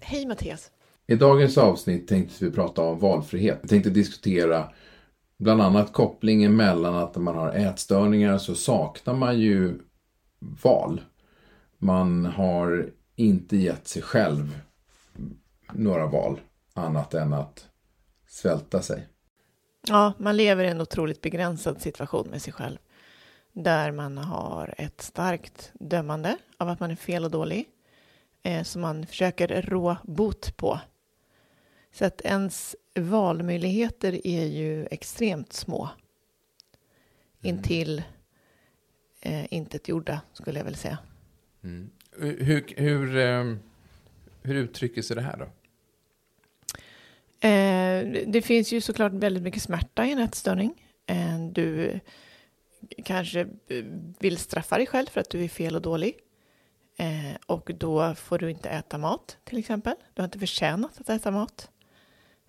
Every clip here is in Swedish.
Hej Mattias. I dagens avsnitt tänkte vi prata om valfrihet. Vi tänkte diskutera bland annat kopplingen mellan att när man har ätstörningar så saknar man ju val. Man har inte gett sig själv några val annat än att svälta sig. Ja, man lever i en otroligt begränsad situation med sig själv. Där man har ett starkt dömande av att man är fel och dålig. Eh, som man försöker rå bot på. Så att ens valmöjligheter är ju extremt små. Intill eh, intet gjorda, skulle jag väl säga. Mm. Hur, hur, eh, hur uttrycker sig det här då? Eh, det finns ju såklart väldigt mycket smärta i en ätstörning. Eh, du kanske eh, vill straffa dig själv för att du är fel och dålig. Eh, och då får du inte äta mat, till exempel. Du har inte förtjänat att äta mat.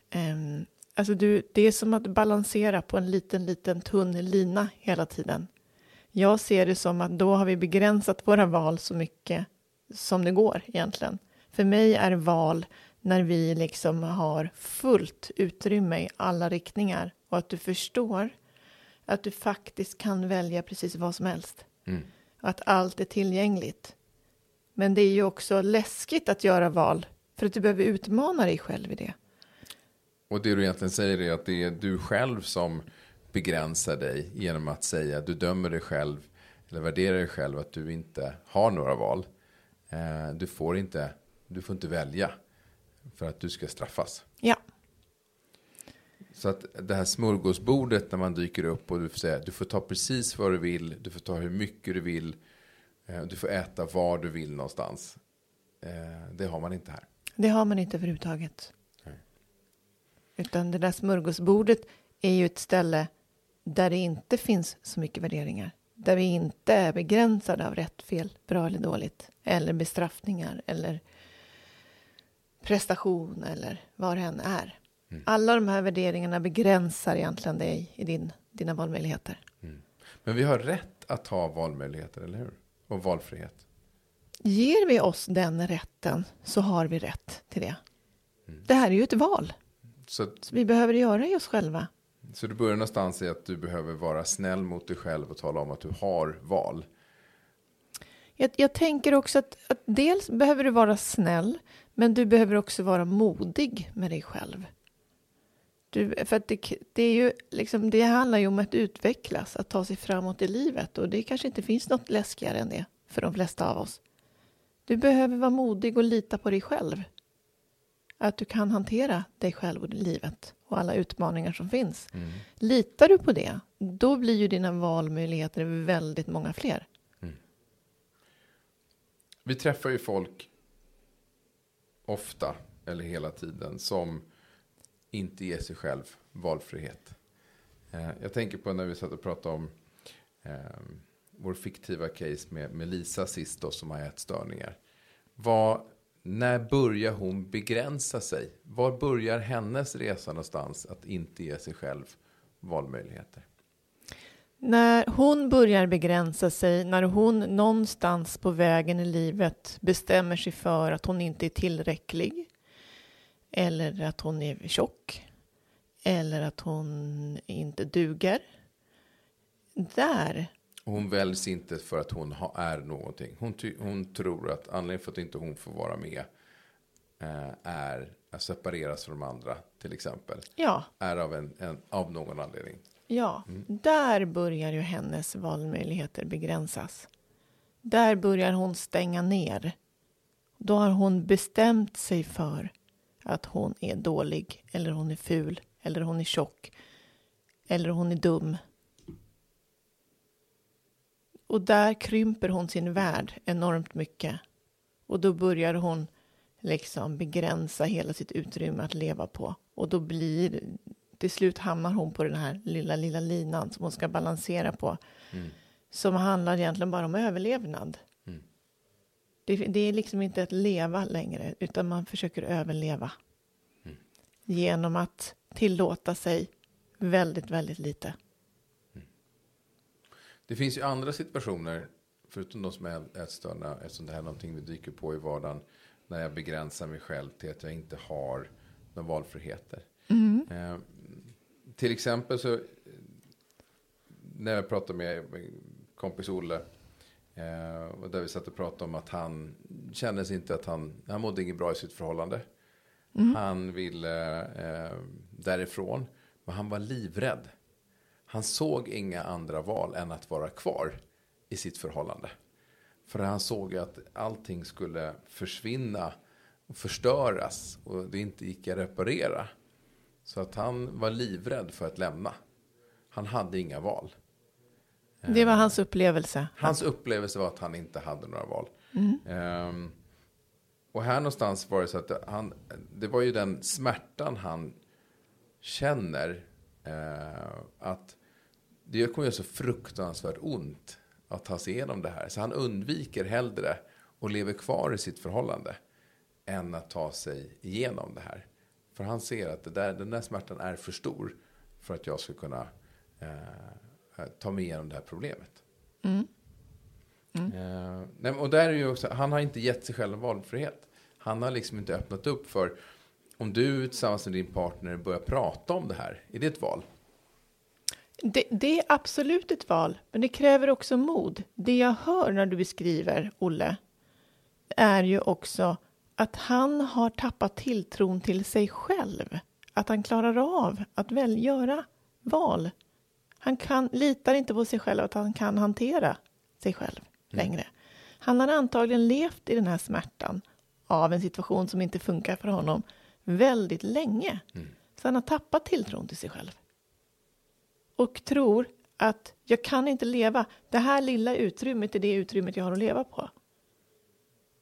Eh, alltså du, det är som att balansera på en liten, liten tunn lina hela tiden. Jag ser det som att då har vi begränsat våra val så mycket som det går egentligen. För mig är val när vi liksom har fullt utrymme i alla riktningar och att du förstår att du faktiskt kan välja precis vad som helst. Mm. Att allt är tillgängligt. Men det är ju också läskigt att göra val för att du behöver utmana dig själv i det. Och det du egentligen säger är att det är du själv som begränsar dig genom att säga att du dömer dig själv eller värderar dig själv att du inte har några val. Eh, du får inte, du får inte välja för att du ska straffas. Ja. Så att det här smörgåsbordet när man dyker upp och du får säga du får ta precis vad du vill, du får ta hur mycket du vill, du får äta var du vill någonstans. Eh, det har man inte här. Det har man inte överhuvudtaget. Nej. Utan det där smörgåsbordet är ju ett ställe där det inte finns så mycket värderingar. Där vi inte är begränsade av rätt, fel, bra eller dåligt. Eller bestraffningar eller prestation eller vad det än är. Mm. Alla de här värderingarna begränsar egentligen dig i din, dina valmöjligheter. Mm. Men vi har rätt att ha valmöjligheter, eller hur? Och valfrihet. Ger vi oss den rätten så har vi rätt till det. Mm. Det här är ju ett val. Så, så vi behöver göra i oss själva. Så du börjar någonstans i att du behöver vara snäll mot dig själv och tala om att du har val. Jag, jag tänker också att, att dels behöver du vara snäll, men du behöver också vara modig med dig själv. Du, för det, det, är ju liksom, det handlar ju om att utvecklas, att ta sig framåt i livet och det kanske inte finns något läskigare än det för de flesta av oss. Du behöver vara modig och lita på dig själv. Att du kan hantera dig själv och livet och alla utmaningar som finns. Mm. Litar du på det, då blir ju dina valmöjligheter väldigt många fler. Mm. Vi träffar ju folk ofta, eller hela tiden, som inte ge sig själv valfrihet. Eh, jag tänker på när vi satt och pratade om eh, vår fiktiva case med, med Lisa sist då, som har ätstörningar. Var, när börjar hon begränsa sig? Var börjar hennes resa någonstans att inte ge sig själv valmöjligheter? När hon börjar begränsa sig, när hon någonstans på vägen i livet bestämmer sig för att hon inte är tillräcklig, eller att hon är tjock, eller att hon inte duger. Där. Hon väljs inte för att hon är någonting. Hon, hon tror att anledningen för att inte hon får vara med eh, är att separeras från de andra, till exempel. Ja. Är av, en, en av någon anledning. Ja, mm. där börjar ju hennes valmöjligheter begränsas. Där börjar hon stänga ner. Då har hon bestämt sig för att hon är dålig, eller hon är ful, eller hon är tjock, eller hon är dum. Och där krymper hon sin värld enormt mycket. Och då börjar hon liksom begränsa hela sitt utrymme att leva på. Och då blir, till slut hamnar hon på den här lilla, lilla linan som hon ska balansera på. Mm. Som handlar egentligen bara om överlevnad. Mm. Det, det är liksom inte att leva längre, utan man försöker överleva. Mm. Genom att tillåta sig väldigt, väldigt lite. Det finns ju andra situationer, förutom de som är ätstörda, eftersom det här är någonting vi dyker på i vardagen, när jag begränsar mig själv till att jag inte har några valfriheter. Eh, till exempel så, när jag pratade med kompis Olle, eh, och där vi satt och pratade om att han kände sig inte att han, han mådde inget bra i sitt förhållande. Han ville eh, därifrån, men han var livrädd. Han såg inga andra val än att vara kvar i sitt förhållande. För han såg att allting skulle försvinna och förstöras och det inte gick att reparera. Så att han var livrädd för att lämna. Han hade inga val. Det var hans upplevelse. Hans upplevelse var att han inte hade några val. Ehm, och här någonstans var det så att han, det var ju den smärtan han känner eh, att det kommer göra så fruktansvärt ont att ta sig igenom det här. Så han undviker hellre och lever kvar i sitt förhållande än att ta sig igenom det här. För han ser att det där, den där smärtan är för stor för att jag ska kunna eh, ta mig igenom det här problemet. Eh, nej, och där är ju också, han har inte gett sig själv valfrihet. Han har liksom inte öppnat upp för om du tillsammans med din partner börjar prata om det här, är det ett val? Det, det är absolut ett val, men det kräver också mod. Det jag hör när du beskriver Olle är ju också att han har tappat tilltron till sig själv. Att han klarar av att väl göra val. Han kan, litar inte på sig själv att han kan hantera sig själv längre. Han har antagligen levt i den här smärtan av en situation som inte funkar för honom väldigt länge. Så han har tappat tilltron till sig själv och tror att jag kan inte leva. Det här lilla utrymmet är det utrymmet jag har att leva på.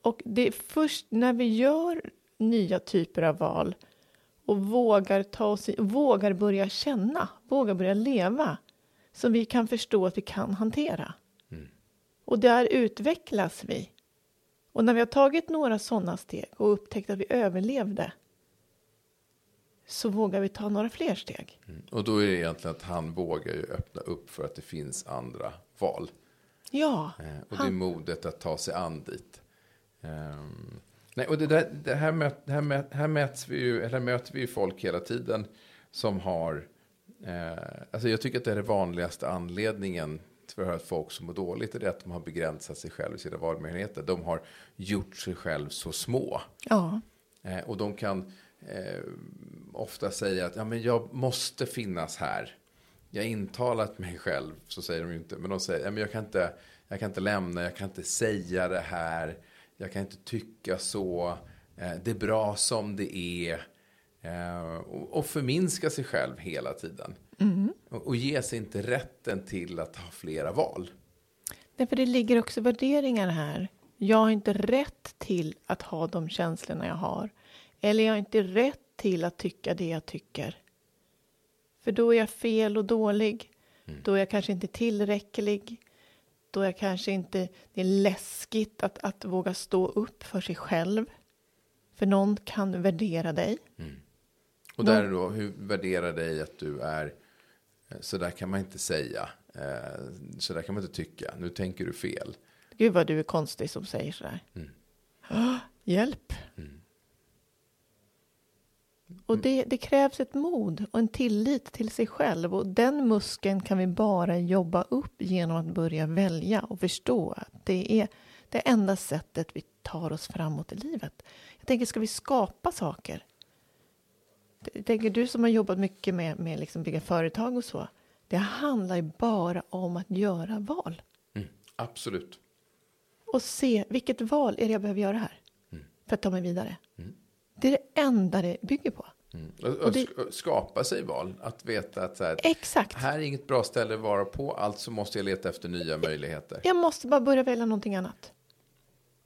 Och det är först när vi gör nya typer av val och vågar, ta oss vågar börja känna, vågar börja leva som vi kan förstå att vi kan hantera. Och där utvecklas vi. Och när vi har tagit några sådana steg och upptäckt att vi överlevde så vågar vi ta några fler steg. Och då är det egentligen att han vågar ju öppna upp för att det finns andra val. Ja, Eh, och det är han, modet att ta sig an dit. Ehm, nej, och det, där, det här, mät, här, mät, här, vi ju, eller möter vi ju folk hela tiden som har... Eh, alltså jag tycker att det är den vanligaste anledningen för att folk som mår dåligt är det att de har begränsat sig själv i sina valmöjligheter. De har gjort sig själv så små. ja, Eh, och de kan eh, ofta säga att ja, men jag måste finnas här. Jag har intalat mig själv, så säger de ju inte. Men de säger ja, men jag, kan inte, jag kan inte lämna, jag kan inte säga det här. Jag kan inte tycka så. Eh, det är bra som det är. Eh, och, förminska sig själv hela tiden. Och, och ge sig inte rätten till att ha flera val. Därför det ligger också värderingar här. Jag har inte rätt till att ha de känslorna jag har. Eller jag har inte rätt till att tycka det jag tycker. För då är jag fel och dålig. Då är jag kanske inte tillräcklig. Då är jag kanske inte... Det är läskigt att, att våga stå upp för sig själv. För någon kan värdera dig. Och där är då, hur värderar dig att du är, eh, så där kan man inte säga, eh, så där kan man inte tycka, nu tänker du fel. Gud vad du är konstig som säger sådär. Ah, hjälp. Och det, det krävs ett mod och en tillit till sig själv. Och den muskeln kan vi bara jobba upp genom att börja välja och förstå att det är det enda sättet vi tar oss framåt i livet. Jag tänker, ska vi skapa saker? Tänker, du som har jobbat mycket med, med liksom bygga företag och så. Det handlar ju bara om att göra val. Mm, absolut. och se vilket val är det jag behöver göra här för att ta mig vidare. Det är det enda det bygger på. Mm. Och, och det- sk- skapa sig val, att veta att så här, Exakt. här är inget bra ställe att vara på, alltså måste jag leta efter nya möjligheter. Jag måste bara börja välja någonting annat.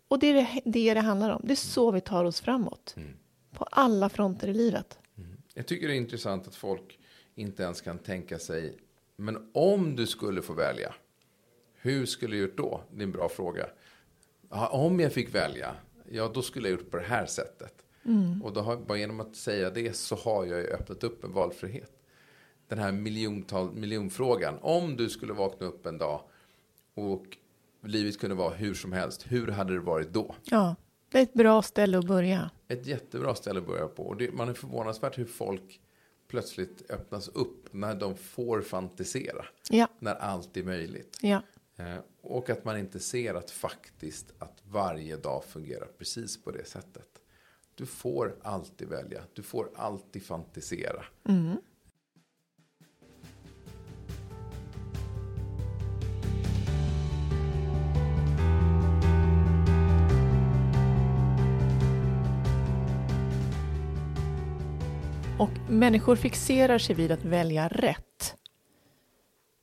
Och det är det, det det handlar om. Det är så vi tar oss framåt. Mm. På alla fronter i livet. Jag tycker det är intressant att folk inte ens kan tänka sig, men om du skulle få välja, hur skulle du gjort då? Det är en bra fråga. Ja, om jag fick välja, ja då skulle jag gjort på det här sättet. Och då har, bara genom att säga det så har jag ju öppnat upp en valfrihet. Den här miljontal, miljonfrågan. Om du skulle vakna upp en dag och livet kunde vara hur som helst, hur hade det varit då? Ja, det är ett bra ställe att börja. Ett jättebra ställe att börja på. Och det, man är förvånansvärt hur folk plötsligt öppnas upp när de får fantisera. Ja, När allt är möjligt. ja, Eh, och att man inte ser att faktiskt att varje dag fungerar precis på det sättet. Du får alltid välja. Du får alltid fantisera. Och människor fixerar sig vid att välja rätt.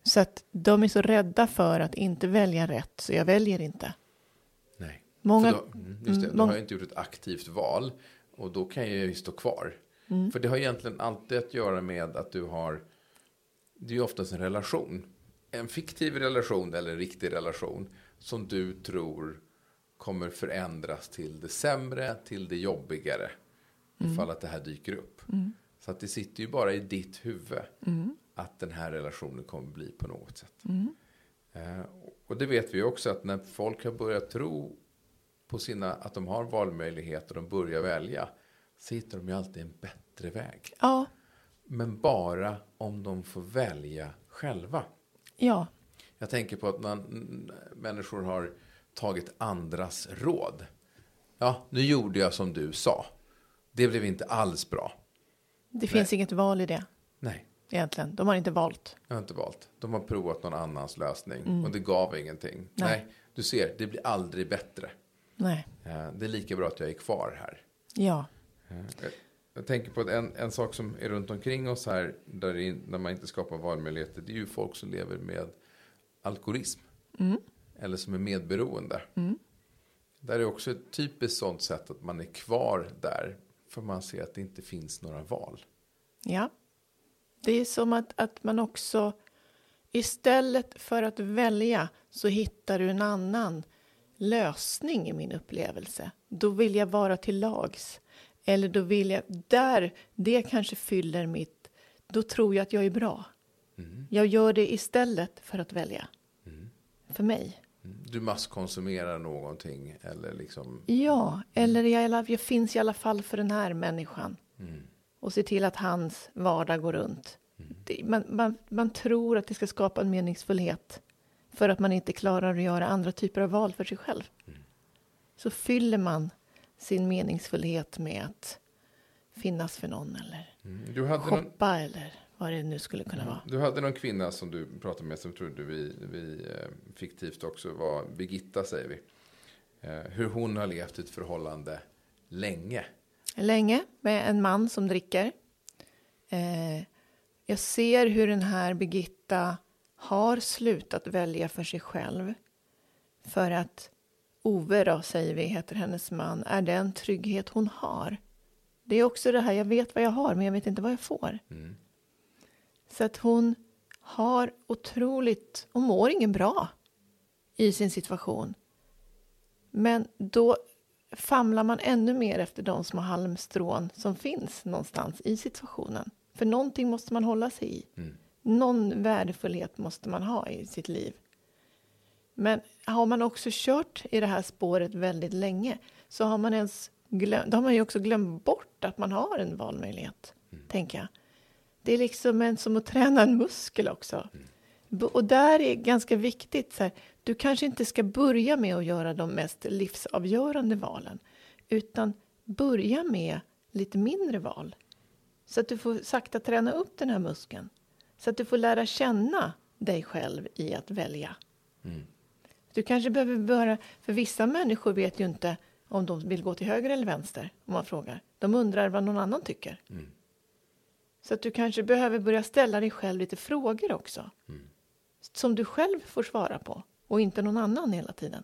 Så att de är så rädda för att inte välja rätt, så jag väljer inte. Nej. Många- För då, mm, just det, mm, då har mång- jag inte gjort ett aktivt val. Och då kan jag ju stå kvar. Mm. För det har egentligen alltid att göra med att du har. Det är ju oftast en relation. En fiktiv relation eller en riktig relation. Som du tror kommer förändras till det sämre, till det jobbigare. Ifall att det här dyker upp. Så att det sitter ju bara i ditt huvud. Att den här relationen kommer bli på något sätt. Eh, och det vet vi också att när folk har börjat tro på sina, att de har valmöjligheter och de börjar välja. Så hittar de ju alltid en bättre väg. Ja, Men bara om de får välja själva. ja, Jag tänker på att mm, människor har tagit andras råd. Ja, nu gjorde jag som du sa. Det blev inte alls bra. Det finns inget val i det Nej, egentligen. De har inte valt. jag har inte valt. De har provat någon annans lösning och det gav ingenting. Mm. Nej. Nej, du ser, det blir aldrig bättre. Nej, Eh, Det är lika bra att jag är kvar här. ja, Eh, jag- Jag tänker på en, en sak som är runt omkring oss här, där, det, när man inte skapar valmöjligheter, det är ju folk som lever med alkoholism. Eller som är medberoende. Där är också ett typiskt sånt sätt att man är kvar där, för man ser att det inte finns några val. ja. Det är som att, att man också istället för att välja så hittar du en annan lösning i min upplevelse. Då vill jag vara till lags. Eller då vill jag, där, det kanske fyller mitt, då tror jag att jag är bra. Jag gör det istället för att välja. För mig. Du masskonsumerar någonting, eller liksom, Ja, eller jag, i alla- jag finns i alla fall för den här människan. Och ser till att hans vardag går runt. Det, man, man, man tror att det ska skapa en meningsfullhet. För att man inte klarar att göra andra typer av val för sig själv. Så fyller man sin meningsfullhet med att finnas för någon eller Mm. hade någon, shoppa eller vad det nu skulle kunna vara. Du hade någon kvinna som du pratade med som trodde vi, vi eh, fiktivt också var Birgitta säger vi. Eh, hur hon har levt i ett förhållande länge. länge med en man som dricker. Eh, jag ser hur den här Birgitta har slutat välja för sig själv. För att Ove, då, säger vi, heter hennes man, är den trygghet hon har. Det är också det här, jag vet vad jag har, men jag vet inte vad jag får. Så att hon har otroligt, hon mår ingen bra i sin situation. Men då famlar man ännu mer efter de små halmstrån som finns någonstans i situationen. För någonting måste man hålla sig i. Någon värdefullhet måste man ha i sitt liv. Men har man också kört i det här spåret väldigt länge så har man, ens glöm, då har man ju också glömt bort att man har en valmöjlighet, tänker jag. Det är liksom en, som att träna en muskel också. B- Och där är ganska viktigt, så här, du kanske inte ska börja med att göra de mest livsavgörande valen, utan börja med lite mindre val. Så att du får sakta träna upp den här muskeln. Så att du får lära känna dig själv i att välja. Du kanske behöver börja, för vissa människor vet ju inte om de vill gå till höger eller vänster, om man frågar. De undrar vad någon annan tycker. Så att du kanske behöver börja ställa dig själv lite frågor också. Som du själv får svara på och inte någon annan hela tiden.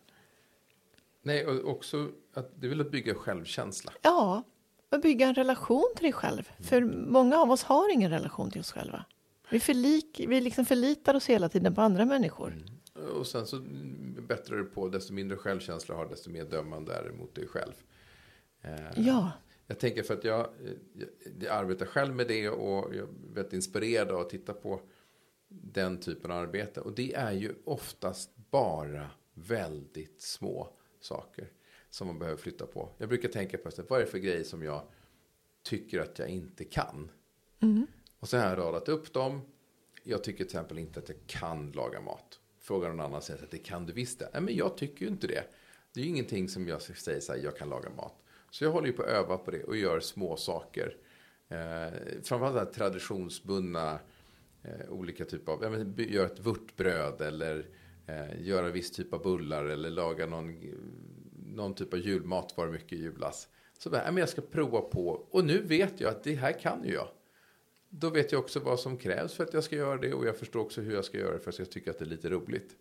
Nej, och också att det är väl att bygga självkänsla. Ja, och bygga en relation till dig själv. För många av oss har ingen relation till oss själva. Vi, förlik, vi liksom förlitar oss hela tiden på andra människor. Och sen så bättrar du på, desto mindre självkänsla har, desto mer dömande är det mot dig själv. Eh, Ja, Jag tänker för att jag, eh, jag, arbetar själv med det och jag är väldigt inspirerad av att titta på den typen av arbete. Och det är ju oftast bara väldigt små saker som man behöver flytta på. Jag brukar tänka på vad är det för grejer som jag tycker att jag inte kan. Och så har jag radat upp dem. Jag tycker till exempel inte att jag kan laga mat. Frågar någon annan säger att det kan du visst det. Nej, men jag tycker ju inte det. Det är ju ingenting som jag säger så här, jag kan laga mat. Så jag håller ju på att öva på det och gör små saker. Eh, framförallt traditionsbundna eh, olika typer av, ja, men, gör ett vörtbröd eller eh, göra viss typ av bullar eller laga någon, någon typ av julmat var det mycket i julas. Så bara, ja, men jag ska prova på och nu vet jag att det här kan ju jag. Då vet jag också vad som krävs för att jag ska göra det och jag förstår också hur jag ska göra det för att jag tycker att det är lite roligt.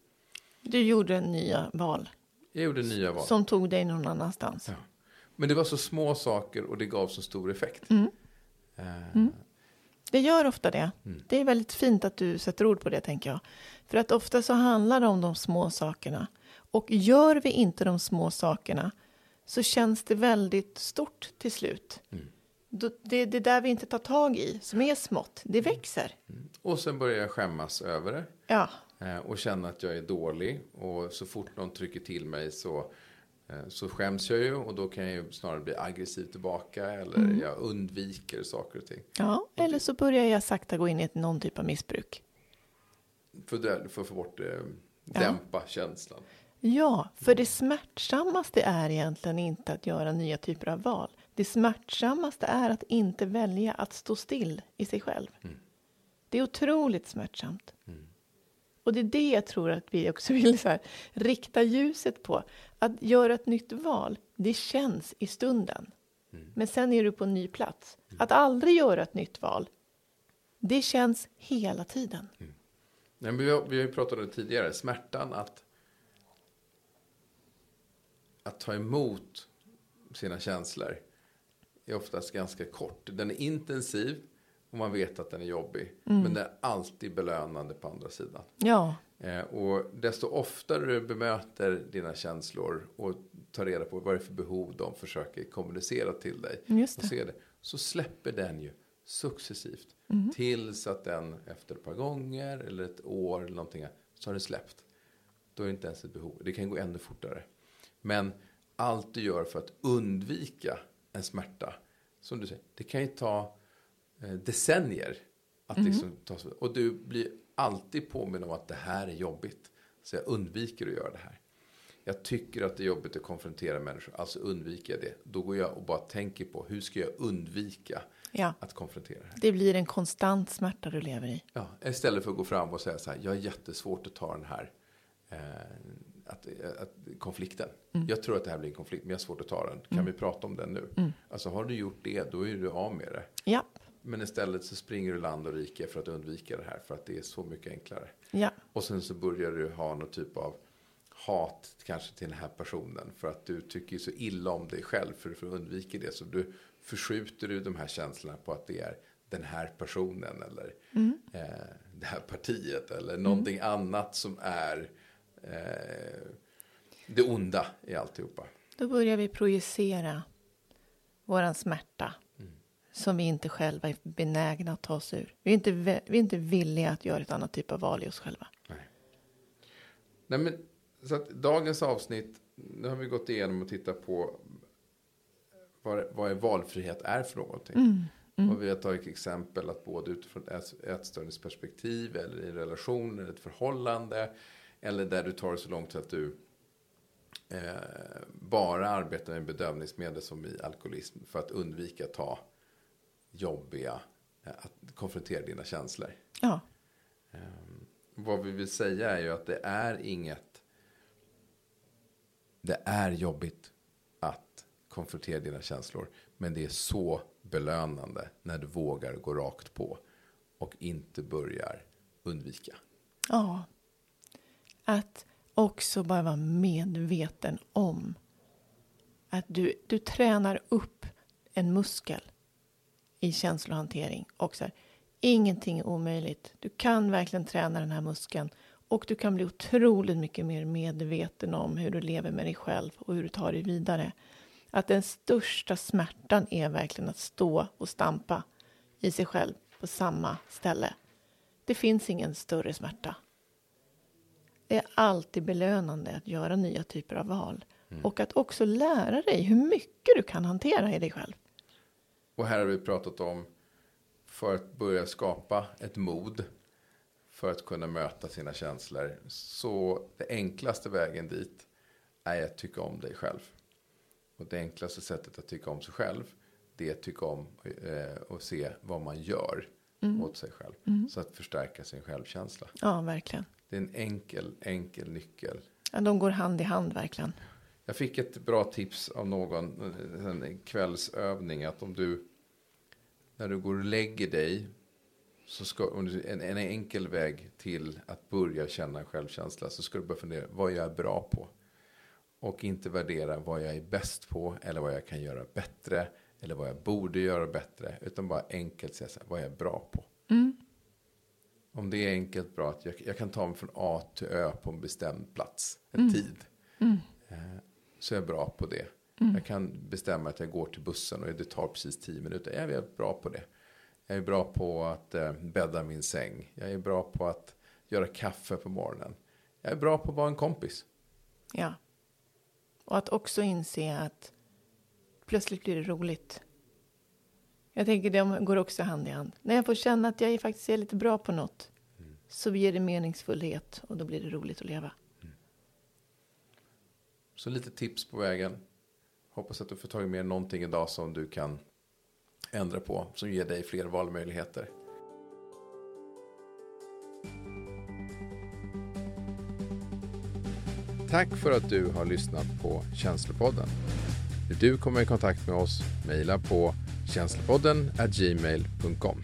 du gjorde nya val Jag gjorde nya val. som tog dig någon annanstans. Ja. Men det var så små saker och det gav så stor effekt. Mm. Eh, Det gör ofta det. Det är väldigt fint att du sätter ord på det, tänker jag. För att ofta så handlar det om de små sakerna. Och gör vi inte de små sakerna så känns det väldigt stort till slut. Då- Det, det där vi inte tar tag i, som är smått, det växer. Och sen började jag skämmas över det. Ja, eh, Och känna att jag är dålig. Och så fort någon trycker till mig så, så skäms jag ju. Och då kan jag ju snarare bli aggressiv tillbaka. Eller jag undviker saker och ting. ja. eller så börjar jag sakta gå in i ett, någon typ av missbruk. För, det, för att få bort det, dämpa känslan. Ja, för det smärtsammaste är egentligen inte att göra nya typer av val. Det smärtsammaste är att inte välja att stå still i sig själv. Det är otroligt smärtsamt. Och det är det jag tror att vi också vill så här, rikta ljuset på. Att göra ett nytt val, det känns i stunden. Men sen är du på en ny plats. Att aldrig göra ett nytt val, det känns hela tiden. Nej, men vi, har, vi har ju pratat om det tidigare. Smärtan att, att ta emot sina känslor är oftast ganska kort. Den är intensiv och man vet att den är jobbig. Men den är alltid belönande på andra sidan. Ja, Eh, och desto oftare du bemöter dina känslor och tar reda på vad det är för behov de försöker kommunicera till dig. Just och det. det, så släpper den ju successivt. Tills att den efter ett par gånger eller ett år eller någonting så har den släppt. Då är det inte ens ett behov. Det kan gå ännu fortare. Men allt du gör för att undvika en smärta, som du säger, det kan ju ta decennier. Att liksom ta, och du blir alltid påminn om att det här är jobbigt. Så jag undviker att göra det här. Jag tycker att det är jobbigt att konfrontera människor, alltså undviker jag det. Då går jag och bara tänker på hur ska jag undvika ja. att konfrontera det här. Det blir en konstant smärta du lever i. Ja, istället för att gå fram och säga så här, jag har jättesvårt att ta den här eh, att, att, konflikten. Jag tror att det här blir en konflikt, men jag har svårt att ta den. Kan vi prata om den nu? Alltså har du gjort det, då är du av med det. Ja, Men istället så springer du land och rike för att undvika det här, för att det är så mycket enklare. ja, Och sen så börjar du ha någon typ av hat kanske till den här personen. För att du tycker så illa om dig själv för, att undvika det. Så du förskjuter du de här känslorna på att det är den här personen eller eh, det här partiet eller någonting annat som är eh, det onda i alltihopa. då börjar vi projicera våran smärta som vi inte själva är benägna att ta oss ur. Vi är, inte, vi är inte villiga att göra ett annat typ av val i oss själva. Nej. Nej, men, så att dagens avsnitt, nu har vi gått igenom och tittat på vad, vad är valfrihet är för någonting. Och vi har tagit exempel att både utifrån ett ätstörningsperspektiv eller i en relation eller ett förhållande. Eller där du tar det så långt att du eh, bara arbetar med bedövningsmedel som i alkoholism. För att undvika att ta jobbiga, eh, att konfrontera dina känslor. Ja, Ehm, vad vi vill säga är ju att det är inget... Det är jobbigt att konfrontera dina känslor. Men det är så belönande när du vågar gå rakt på. Och inte börjar undvika. ja. Att också bara vara medveten om att du, du tränar upp en muskel i känslohantering. Och så här, ingenting är omöjligt. Du kan verkligen träna den här muskeln och du kan bli otroligt mycket mer medveten om hur du lever med dig själv och hur du tar dig vidare. Att den största smärtan är verkligen att stå och stampa i sig själv på samma ställe. Det finns ingen större smärta. Det är alltid belönande att göra nya typer av val. Mm. Och att också lära dig hur mycket du kan hantera i dig själv. Och här har vi pratat om för att börja skapa ett mod för att kunna möta sina känslor. Så det enklaste vägen dit är att tycka om dig själv. Och det enklaste sättet att tycka om sig själv det är att tycka om eh, och se vad man gör mm. åt sig själv. Mm. Så att förstärka sin självkänsla. Ja, verkligen. Det är en enkel, enkel nyckel. Ja, de går hand i hand verkligen. Jag fick ett bra tips av någon, en kvällsövning, att om du, när du går och lägger dig, så ska, en, en enkel väg till att börja känna självkänsla, så ska du börja fundera, vad jag är bra på? Och inte värdera vad jag är bäst på, eller vad jag kan göra bättre, eller vad jag borde göra bättre, utan bara enkelt säga så här, vad jag är bra på. Mm. Om det är enkelt bra att jag, jag, kan ta mig från A till Ö på en bestämd plats, en mm. tid. Mm. Så är jag bra på det. Mm. Jag kan bestämma att jag går till bussen och det tar precis tio minuter. Jag är bra på det. Jag är bra på att eh, bädda min säng. Jag är bra på att göra kaffe på morgonen. Jag är bra på att vara en kompis. Ja. Och att också inse att plötsligt blir det roligt. Jag tänker det går också hand i hand. När jag får känna att jag faktiskt är lite bra på något mm. så ger det meningsfullhet och då blir det roligt att leva. Så lite tips på vägen. Hoppas att du får tag i med någonting idag som du kan ändra på. Som ger dig fler valmöjligheter. Tack för att du har lyssnat på Känslopodden. Vill du komma i kontakt med oss, mejla på känslopodden gmail.com.